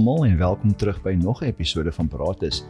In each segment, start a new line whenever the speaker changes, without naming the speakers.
Almal en welkom terug by nog 'n episode van Pratus.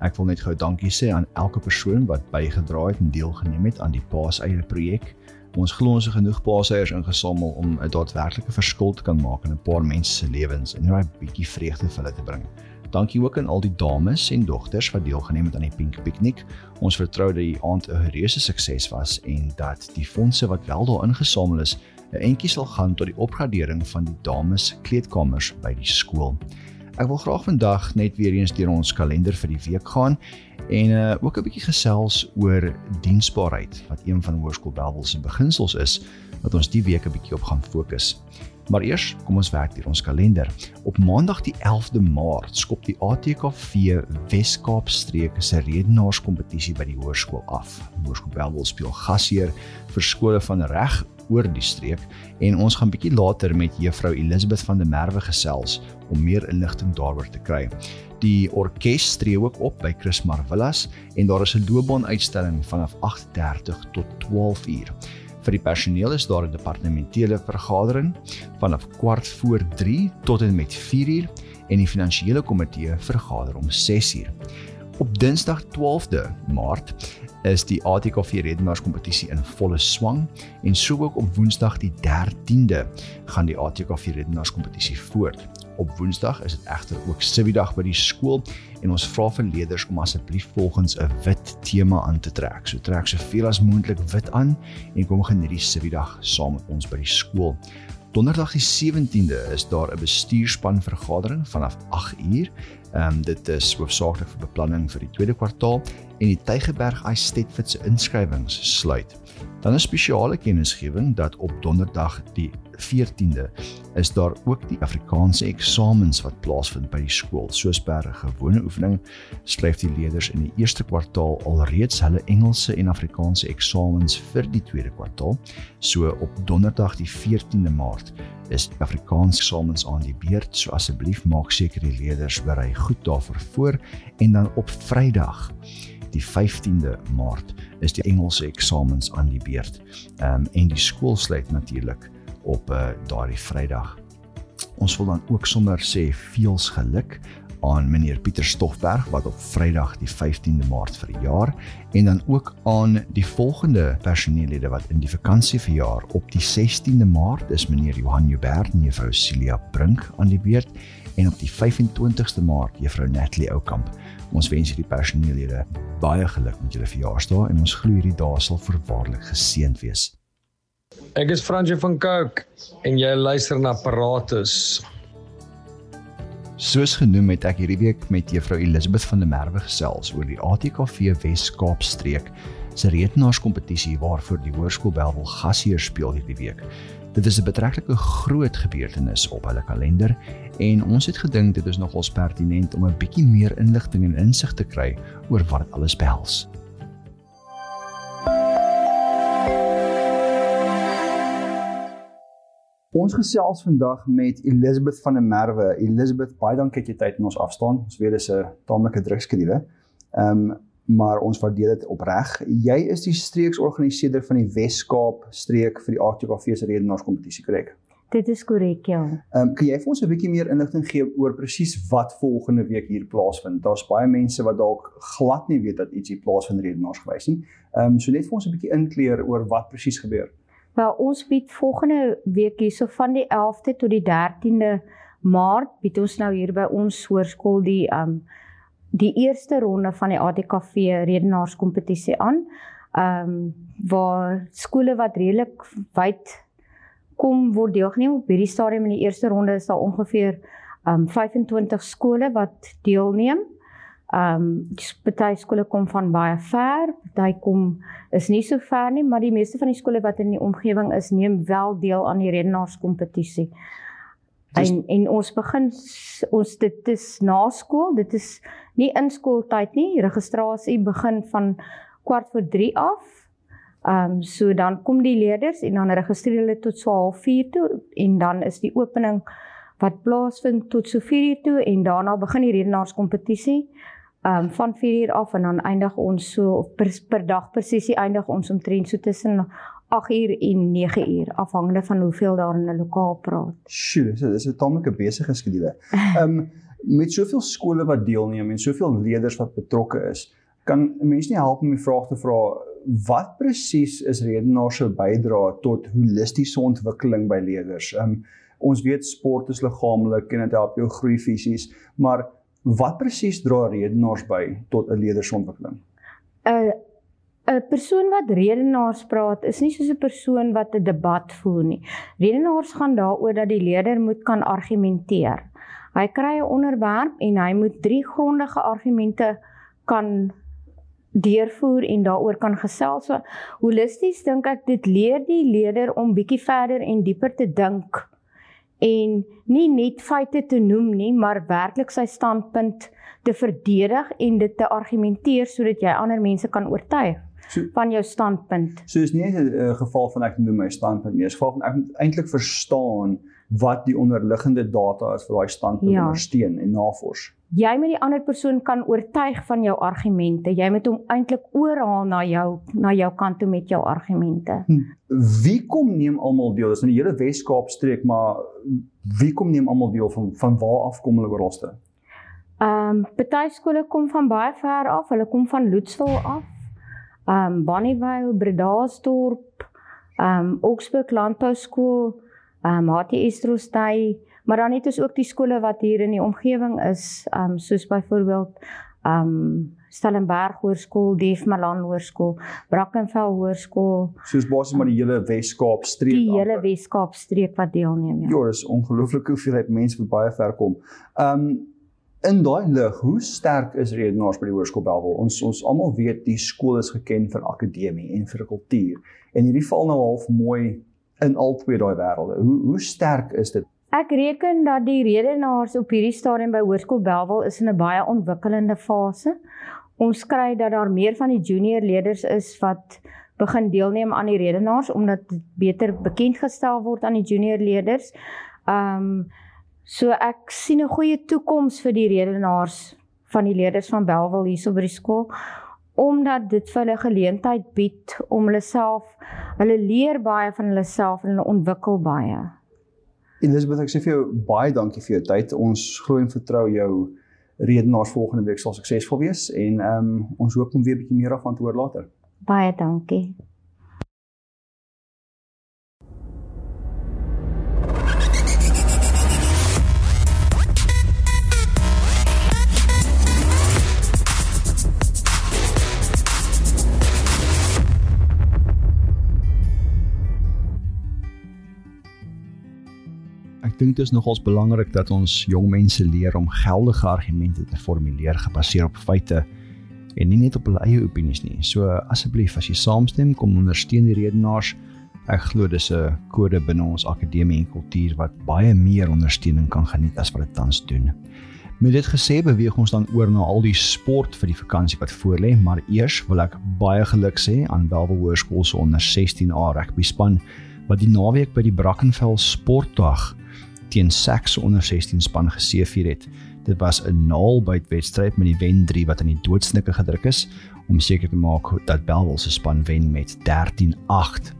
Ek wil net gou dankie sê aan elke persoon wat bygedra het en deelgeneem het aan die Paaseier projek. Ons glo ons het genoeg paaseiers ingesamel om 'n daadwerklike verskil te kan maak in 'n paar mense se lewens en net 'n bietjie vreugde vir hulle te bring. Dankie ook aan al die dames en dogters wat deelgeneem het aan die Pink Picnic. Ons vertrou dat die aand 'n reuse sukses was en dat die fondse wat wel daar ingesamel is 'n entjie sal gaan tot die opgradering van die dames kleedkamers by die skool. Ek wil graag vandag net weer eens deur ons kalender vir die week gaan en uh, ook 'n bietjie gesels oor diensbaarheid wat een van Hoërskool Bellville se beginsels is wat ons die week 'n bietjie op gaan fokus. Maar eers, kom ons werk deur ons kalender. Op Maandag die 11de Maart skop die ATKV Wes-Kaap streek se redenaarskompetisie by die hoërskool af. Hoërskool Bellville speel gasheer vir skole van reg oor die streek en ons gaan bietjie later met juffrou Elisabeth van der Merwe gesels om meer inligting daaroor te kry. Die orkes tree ook op by Chris Marvillas en daar is 'n loopbaanuitstalling vanaf 8:30 tot 12 uur. Vir die personeel is daar 'n departementele vergadering vanaf kwart voor 3 tot en met 4 uur en die finansiële komitee vergader om 6 uur. Op Dinsdag 12de Maart is die ATKV redenaars kompetisie in volle swang en so ook op Woensdag die 13de gaan die ATKV redenaars kompetisie voort. Op Woensdag is dit egter ook Sibiedag by die skool en ons vra vir leerders om asseblief volgens 'n wit tema aan te trek. So trek soveel as moontlik wit aan en kom geniet die Sibiedag saam met ons by die skool. Donderdag die 17de is daar 'n bestuurspan vergadering vanaf 8uur. Ehm um, dit is hoofsaaklik vir beplanning vir die tweede kwartaal en die Tygerberg Estate se inskrywings sluit. Dan 'n spesiale kennisgewing dat op Donderdag die 14de is daar ook die Afrikaanse eksamens wat plaasvind by die skool. Soos per gewone oefening skryf die leerders in die eerste kwartaal alreeds hulle Engelse en Afrikaanse eksamens vir die tweede kwartaal. So op Donderdag die 14de Maart is die Afrikaanse eksamens aan die beurt. So asseblief maak seker die leerders berei goed daarvoor voor en dan op Vrydag die 15de Maart is die Engelse eksamens aan die beurt. Ehm um, en die skool sluit natuurlik op uh, daardie Vrydag. Ons wil dan ook sommer sê veels geluk aan meneer Pieter Stoffberg wat op Vrydag die 15de Maart verjaar en dan ook aan die volgende personeellede wat in die vakansie verjaar op die 16de Maart is meneer Johan Joubert en juffrou Celia Brink aan die beurt en op die 25ste Maart juffrou Natalie Oukamp. Ons wens hierdie personeellede baie geluk met julle verjaarsdae en ons glo hierdie dae sal voorwaardelik geseënd wees.
Ek is Francie van Cooke en jy luister na Paratus.
Soos genoem het ek hierdie week met juffrou Elisabeth van der Merwe gesels oor die ATKV Wes-Kaap streek se redenaarskompetisie waarvoor die Hoërskool Belwel gasheer speel hierdie week. Dit is 'n betreklike groot gebeurtenis op hulle kalender en ons het gedink dit is nogals pertinent om 'n bietjie meer inligting en insig te kry oor wat dit alles behels. Ons gesels vandag met Elisabeth van der Merwe. Elisabeth, baie dankie dat jy tyd in ons afstaan. Ons weet dis 'n taamlike drukskedule. Ehm um, maar ons waardeer dit opreg. Jy is die streeksorganiseerder van die Wes-Kaap streek vir die ATKV se redenaarskompetisie, korrek?
Dit is korrek, ja.
Ehm um, kan jy vir ons 'n bietjie meer inligting gee oor presies wat volgende week hier plaasvind? Daar's baie mense wat dalk glad nie weet dat iets hier plaasvind redenaarsgewys nie. Ehm um, so net vir ons 'n bietjie inkleer oor wat presies gebeur.
Wel ons bied volgende week hierso van die 11de tot die 13de Maart bied ons nou hier by ons hoërskool die um die eerste ronde van die ATKV redenaarskompetisie aan. Um waar skole wat redelik wyd kom word deelgeneem op hierdie stadium in die eerste ronde is daar ongeveer um 25 skole wat deelneem. Ehm um, party skole kom van baie ver, party kom is nie so ver nie, maar die meeste van die skole wat in die omgewing is, neem wel deel aan die redenaarskompetisie. En en ons begin ons dit is na skool, dit is nie in skooltyd nie. Registrasie begin van kwart voor 3 af. Ehm um, so dan kom die leerders en dan registreer hulle tot so 04:30 toe en dan is die opening wat plaasvind tot so 4:00 toe en daarna begin die redenaarskompetisie um, van 4 uur af en dan eindig ons so per, per dag presies eindig ons omtrent so tussen 8 uur en 9 uur afhangende van hoeveel daar in 'n lokaal praat.
Sjoe, dis dis 'n tamelike besige skedule. Ehm um, met soveel skole wat deelneem en soveel leerders wat betrokke is, kan 'n mens nie help om die vraag te vra wat presies is redenaar se bydrae tot holistiese ontwikkeling by leerders. Ehm um, ons weet sport is liggaamlik en dit help jou groei fisies, maar wat presies dra redenaars by tot 'n leerdersontwikkeling?
'n 'n persoon wat redenaars praat is nie soos 'n persoon wat 'n debat voer nie. Redenaars gaan daaroor dat die leerder moet kan argumenteer. Hy kry 'n onderwerp en hy moet drie grondige argumente kan deurvoer en daaroor kan gesels. So holisties dink ek dit leer die leerder om bietjie verder en dieper te dink en nie net feite te noem nie, maar werklik sy standpunt te verdedig en dit te argumenteer sodat jy ander mense kan oortuig so, van jou standpunt.
So is nie 'n uh, geval van ek noem my standpunt nie, is geval van ek moet eintlik verstaan wat die onderliggende data is vir daai standpunt ja. ondersteun en navors.
Jy moet die ander persoon kan oortuig van jou argumente. Jy moet hom eintlik oorhaal na jou na jou kant toe met jou argumente. Hm.
Wie kom neem almal deel? Dis in die hele Wes-Kaap streek, maar wie kom neem almal deel van van waar af kom hulle oralste?
Ehm um, party skole kom van baie ver af. Hulle kom van Loetsville af. Ehm um, Bonnievale, Bredasdorp, ehm um, Oxburg Landbou Skool, ehm um, HTS Trostay, maar dan het ons ook die skole wat hier in die omgewing is, ehm um, soos byvoorbeeld ehm um, Stellenberg Hoërskool, Dief Malan Hoërskool, Brackenfell Hoërskool.
Soos basies maar die hele Wes-Kaap streek.
Die hele Wes-Kaap streek wat deelneem,
ja. Ja, dis ongelooflik hoeveelheid mense wat baie ver kom. Ehm um, in daai lig, hoe sterk is redenaars by die Hoërskool Belwel? Ons ons almal weet die skool is geken vir akademie en vir kultuur. En hierdie val nou half mooi in al twee daai wêrelde. Hoe hoe sterk is dit?
Ek reken dat die redenaars op hierdie stadium by Hoërskool Belwel is in 'n baie ontwikkelende fase. Ons kry dat daar meer van die junior leerders is wat begin deelneem aan die redenaars omdat dit beter bekend gestel word aan die junior leerders. Um so ek sien 'n goeie toekoms vir die redenaars van die leerders van Belwel hierso by die skool omdat dit vir hulle geleentheid bied om hulle self hulle leer baie van hulle self en hulle ontwikkel baie.
Elisabeth, ek sê vir jou baie dankie vir jou tyd. Ons glo en vertrou jou redenaars volgende week sal suksesvol wees en ehm um, ons hoop om weer 'n bietjie meer af aan te hoor later.
Baie dankie.
Dink dit is nogals belangrik dat ons jong mense leer om geldige argumente te formuleer gebaseer op feite en nie net op hulle eie opinies nie. So asseblief as jy saamstem, kom ondersteun die redenaars. Ek glo dis 'n kode binne ons akademie en kultuur wat baie meer ondersteuning kan geniet as wat dit tans doen. Met dit gesê, beweeg ons dan oor na al die sport vir die vakansie wat voorlê, maar eers wil ek baie geluk sê aan Belwel Hoërskool se onder 16A rugby span wat die naweek by die Brackenfell Sportdag teen Saxe onder 16 span geseëvier het. Dit was 'n naalbyt wedstryd met die wen 3 wat aan die doodsnikke gedruk is om seker te maak dat Belwel se span wen met 13-8.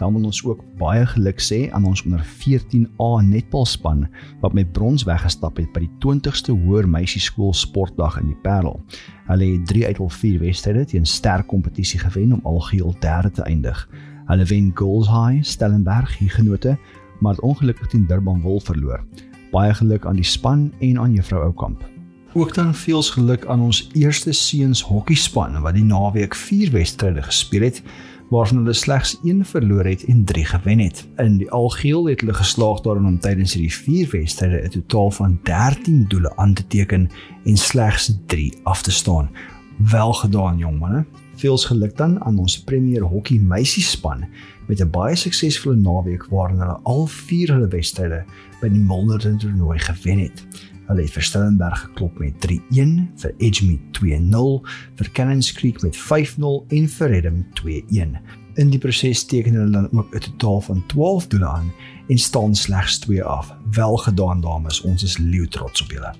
Dan wil ons ook baie geluk sê aan ons onder 14A netbalspan wat met brons weggestap het by die 20ste hoër meisieskool sportdag in die Parel. Hulle het 3 uit hul 4 wedstryde teen sterk kompetisie gewen om algeheel derde te eindig. Hulle wen Goals High, Stellenberg, Huguenote maar het ongelukkig teen Durban Wolf verloor. Baie geluk aan die span en aan juffrou Oukamp. Ook dan veels geluk aan ons eerste seuns hokkiespan wat die naweek 4 wedstryde gespeel het waarvan hulle slegs 1 verloor het en 3 gewen het. In die algeheel het hulle geslaag daarin om tydens hierdie 4 wedstryde 'n totaal van 13 doele aan te teken en slegs 3 af te staan. Wel gedaan jong manne. Veels geluk dan aan ons Premier Hokkie meisiespan met 'n baie suksesvolle naweek waarin hulle al 4 hulle wedstryde by die Milnerton toernooi gewen het. Hulle het vir Stellenberg geklop met 3-1, vir Edgemead 2-0, vir Cannons Creek met 5-0 en vir Redham 2-1. In die proses teken hulle dan ook 'n totaal van 12 doele aan en staan slegs 2 af. Wel gedaan dames, ons is leeu trots op julle.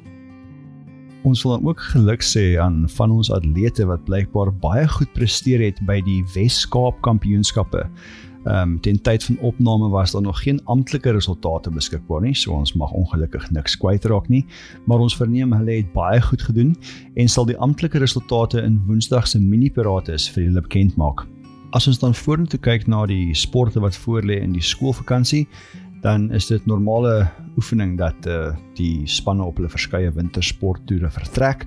Ons wil ook geluk sê aan van ons atlete wat blykbaar baie goed presteer het by die Wes-Kaap Kampioenskappe. Ehm um, ten tyd van opname was daar nog geen amptelike resultate beskikbaar nie, so ons mag ongelukkig niks kwytraak nie, maar ons verneem hulle het baie goed gedoen en sal die amptelike resultate in Woensdag se mini-pirates vir julle bekend maak. As ons dan vorentoe kyk na die sporte wat voorlê in die skoolvakansie, dan is dit normale oefening dat uh, die spanne op hulle verskeie wintersporttoere vertrek.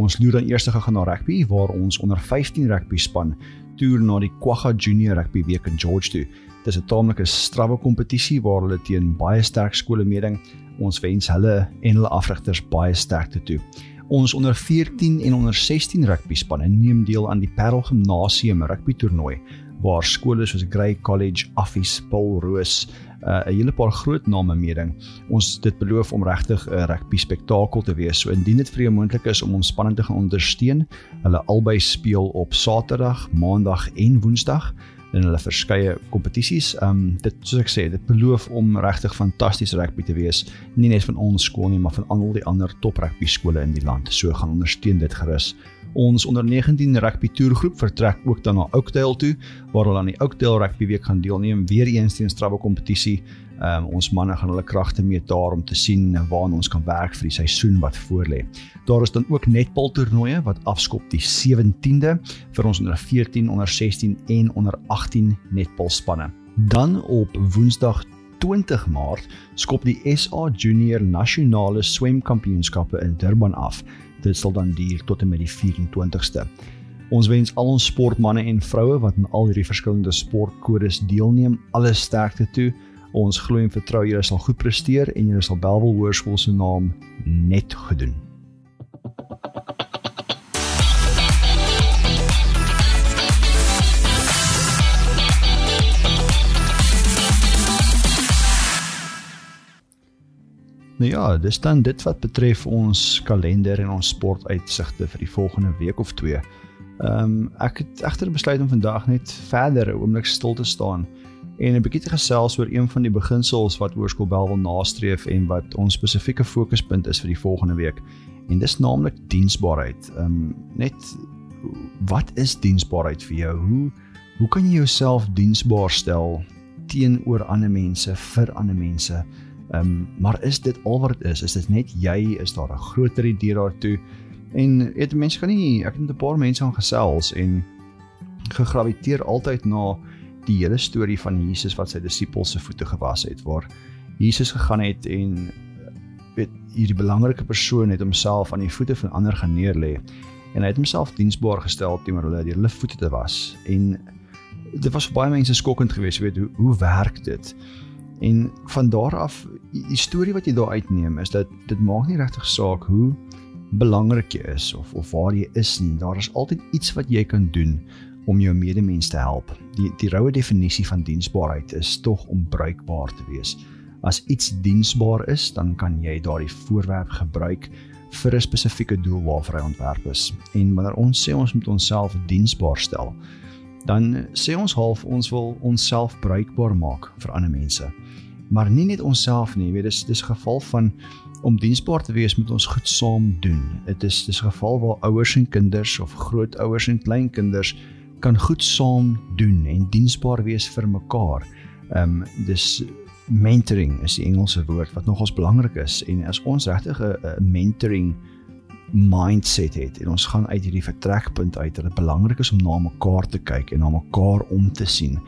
Ons loer dan eers gegaan na rugby waar ons onder 15 rugby span toer na die Kwagga Junior Rugby Week in George toe. Dit is 'n taamlike strawwe kompetisie waar hulle teen baie sterk skole meeding. Ons wens hulle en hulle afrigters baie sterkte toe. Ons onder 14 en onder 16 rugby spanne neem deel aan die Parel Gimnasium rugby toernooi waar skole soos Grey College, Affies, Paul Roos, 'n hele paar groot name meeding. Ons dit beloof om regtig 'n rugby spektakel te wees. So indien dit vir jou moontlik is om ons spanning te gaan ondersteun, hulle albei speel op Saterdag, Maandag en Woensdag in hulle verskeie kompetisies. Um dit soos ek sê, dit beloof om regtig fantasties rugby te wees, nie net van ons skool nie, maar van al die ander top rugby skole in die land. So gaan ondersteun dit gerus. Ons onder 19 rugby toergroep vertrek ook dan na Oakdale toe waar hulle aan die Oakdale rugby week gaan deelneem weer eens teen strawwe kompetisie. Um, ons manne gaan hulle kragte meet daar om te sien waar ons kan werk vir die seisoen wat voorlê. Daar is dan ook netbal toernooie wat afskop die 17de vir ons onder 14, onder 16 en onder 18 netbal spanne. Dan op Woensdag 20 Maart skop die SA Junior Nasionale Swemkampioenskappe in Durban af dit sal dan duur tot en met die 24ste. Ons wens al ons sportmense en vroue wat aan al hierdie verskillende sportkodes deelneem, alle sterkte toe. Ons glo en vertrou julle sal goed presteer en julle sal Belwel Hoërskool se naam net gedoen. Nou ja, dis dan dit wat betref ons kalender en ons sportuitsigte vir die volgende week of twee. Ehm um, ek het egter besluit om vandag net verder 'n oomblik stil te staan en 'n bietjie te gesels oor een van die beginsels wat Hoërskool Bel wil nastreef en wat ons spesifieke fokuspunt is vir die volgende week. En dis naamlik diensbaarheid. Ehm um, net wat is diensbaarheid vir jou? Hoe hoe kan jy jouself diensbaar stel teenoor ander mense, vir ander mense? Ehm um, maar is dit al wat dit is? Is dit net jy? Is daar 'n groter idee daartoe? En weet mense kan nie ek het 'n paar mense aangesels en gegraviteer altyd na die hele storie van Jesus wat sy disippels se voete gewas het waar Jesus gegaan het en weet hierdie belangrike persoon het homself aan die voete van ander gaan neerlê en hy het homself diensbaar gestel teenoor hulle deur hulle voete te was en dit was vir baie mense skokkend geweest weet hoe hoe werk dit En van daar af die storie wat jy daar uitneem is dat dit maak nie regtig saak hoe belangrik jy is of of waar jy is nie. Daar is altyd iets wat jy kan doen om jou medemens te help. Die die roue definisie van diensbaarheid is tog om bruikbaar te wees. As iets diensbaar is, dan kan jy daardie voorwerp gebruik vir 'n spesifieke doel waarvoor hy ontwerp is. En wanneer ons sê ons moet onsself diensbaar stel, dan sê ons half ons wil onsself bruikbaar maak vir ander mense maar nie net onsself nie, weet dis dis geval van om diensbaar te wees met ons goed saam doen. Dit is dis geval waar ouers en kinders of grootouers en kleinkinders kan goed saam doen en diensbaar wees vir mekaar. Ehm um, dis mentoring is die Engelse woord wat nogals belangrik is en as ons regtig 'n mentoring mindset het en ons gaan uit hierdie vertrekpunt uit dat dit belangrik is om na mekaar te kyk en na mekaar om te sien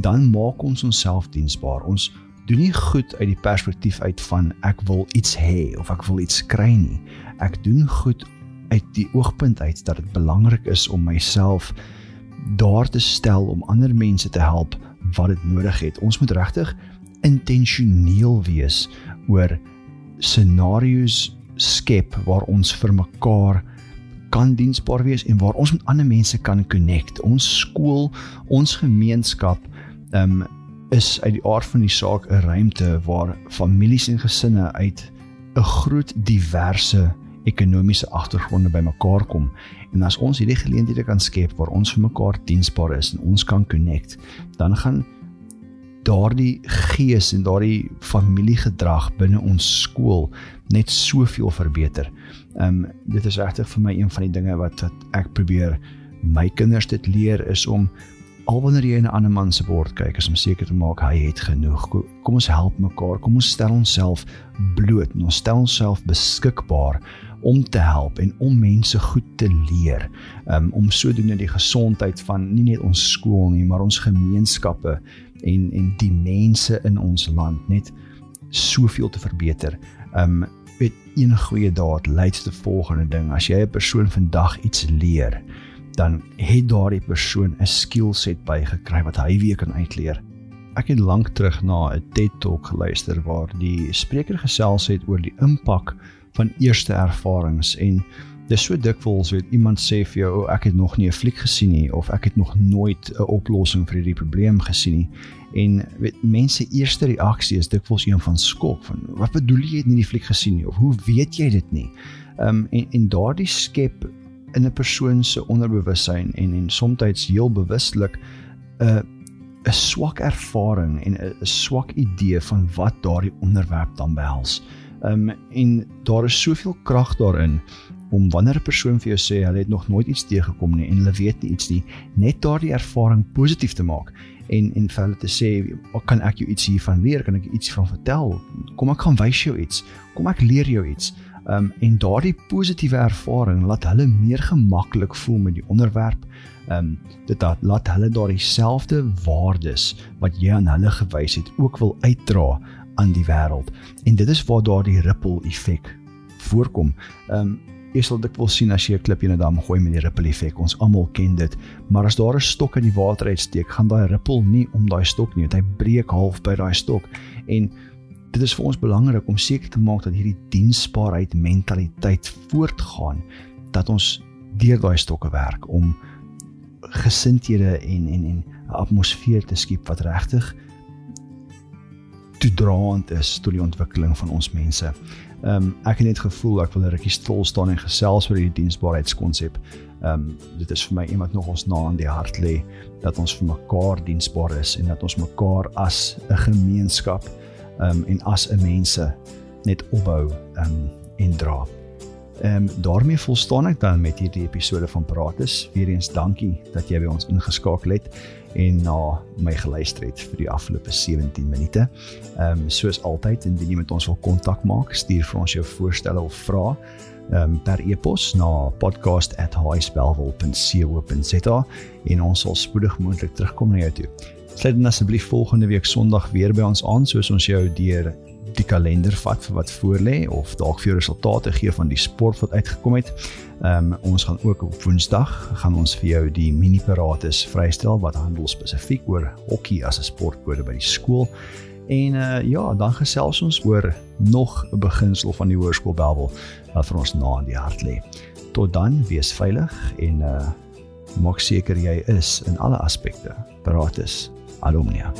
dan maak ons onsself diensbaar ons doen nie goed uit die perspektief uit van ek wil iets hê of ek wil iets kry nie. Ek doen goed uit die oogpunt uit dat dit belangrik is om myself daar te stel om ander mense te help wat dit nodig het. Ons moet regtig intentioneel wees oor scenario's skep waar ons vir mekaar kan diensbaar wees en waar ons met ander mense kan connect. Ons skool, ons gemeenskap, um, is uit die aard van die saak 'n ruimte waar families en gesinne uit 'n groot diverse ekonomiese agtergronde bymekaar kom. En as ons hierdie geleenthede kan skep waar ons vir mekaar diensbaar is en ons kan connect, dan gaan daardie gees en daardie familiegedrag binne ons skool net soveel verbeter. Ehm um, dit is regtig vir my een van die dinge wat wat ek probeer my kinders dit leer is om al wanneer jy in 'n ander man se bord kyk, is om seker te maak hy het genoeg. Kom ons help mekaar. Kom ons stel onsself bloot. Ons stel onsself beskikbaar om te help en om mense goed te leer. Um om sodoende die gesondheid van nie net ons skool nie, maar ons gemeenskappe en en die mense in ons land net soveel te verbeter. Um weet een goeie daad lei tot die volgende ding. As jy 'n persoon vandag iets leer, dan het daardie persoon 'n skillset bygekry wat hy weer kan uitleer. Ek het lank terug na 'n TED Talk geluister waar die spreker gesels het oor die impak van eerste ervarings en dis so dikwels weet iemand sê vir jou oh, ek het nog nie 'n fliek gesien nie of ek het nog nooit 'n oplossing vir hierdie probleem gesien nie. En weet mense eerste reaksie is dikwels een van skok van wat bedoel jy het nie die fliek gesien nie? Of hoe weet jy dit nie? Um, en en daardie skep in 'n persoon se onderbewussyn en en soms heel bewustelik 'n uh, 'n swak ervaring en 'n swak idee van wat daardie onderwerp dan behels. Ehm um, en daar is soveel krag daarin om wanneer 'n persoon vir jou sê hulle het nog nooit iets teëgekom nie en hulle weet nie iets nie, net daardie ervaring positief te maak en en vir hulle te sê, "Kan ek jou iets hiervan leer? Kan ek iets van vertel? Kom ek gaan wys jou iets. Kom ek leer jou iets." Um en daardie positiewe ervaring laat hulle meer gemaklik voel met die onderwerp. Um dit laat hulle daardie selfde waardes wat jy aan hulle gewys het ook wil uitdra aan die wêreld. En dit is waar daardie ripple effek voorkom. Um jy sal dit wel sien as jy 'n klip in 'n dam gooi met die ripple effek. Ons almal ken dit. Maar as daar 'n stok in die water uitsteek, gaan daai ripple nie om daai stok nie, hy breek half by daai stok. En dit is vir ons belangrik om seker te maak dat hierdie diensbaarheid mentaliteit voortgaan dat ons deur daai stokke werk om gesindhede en en en 'n atmosfeer te skep wat regtig toedraend is tot die ontwikkeling van ons mense. Ehm um, ek het net gevoel ek wil 'n rukkie stil staan en gesels oor hierdie diensbaarheidskonsep. Ehm um, dit is vir my iemand nog ons na aan die hart lê dat ons vir mekaar diensbaar is en dat ons mekaar as 'n gemeenskap um, en as 'n mense net opbou um, en dra. Ehm daarmee volstaan ek dan met hierdie episode van Prates. Weereens dankie dat jy by ons ingeskakel het en na my geluister het vir die afgelope 17 minute. Ehm um, soos altyd indien jy met ons wil kontak maak, stuur vir ons jou voorstelle of vrae ehm um, per e-pos na podcast@highspelwel.co.za en ons sal spoedig moontlik terugkom na jou toe. Sluit dan asseblief volgende week Sondag weer by ons aan soos ons jou deur die kalender vat vir wat voorlê of dalk vir jou resultate gee van die sport wat uitgekom het. Ehm um, ons gaan ook op Woensdag gaan ons vir jou die mini parates vrystel wat handel spesifiek oor hokkie as 'n sportkode by die skool. En uh ja, dan gesels ons oor nog 'n beginsel van die hoërskool Bellville wat vir ons na in die hart lê. Tot dan, wees veilig en uh maak seker jy is in alle aspekte parates. Alumnia.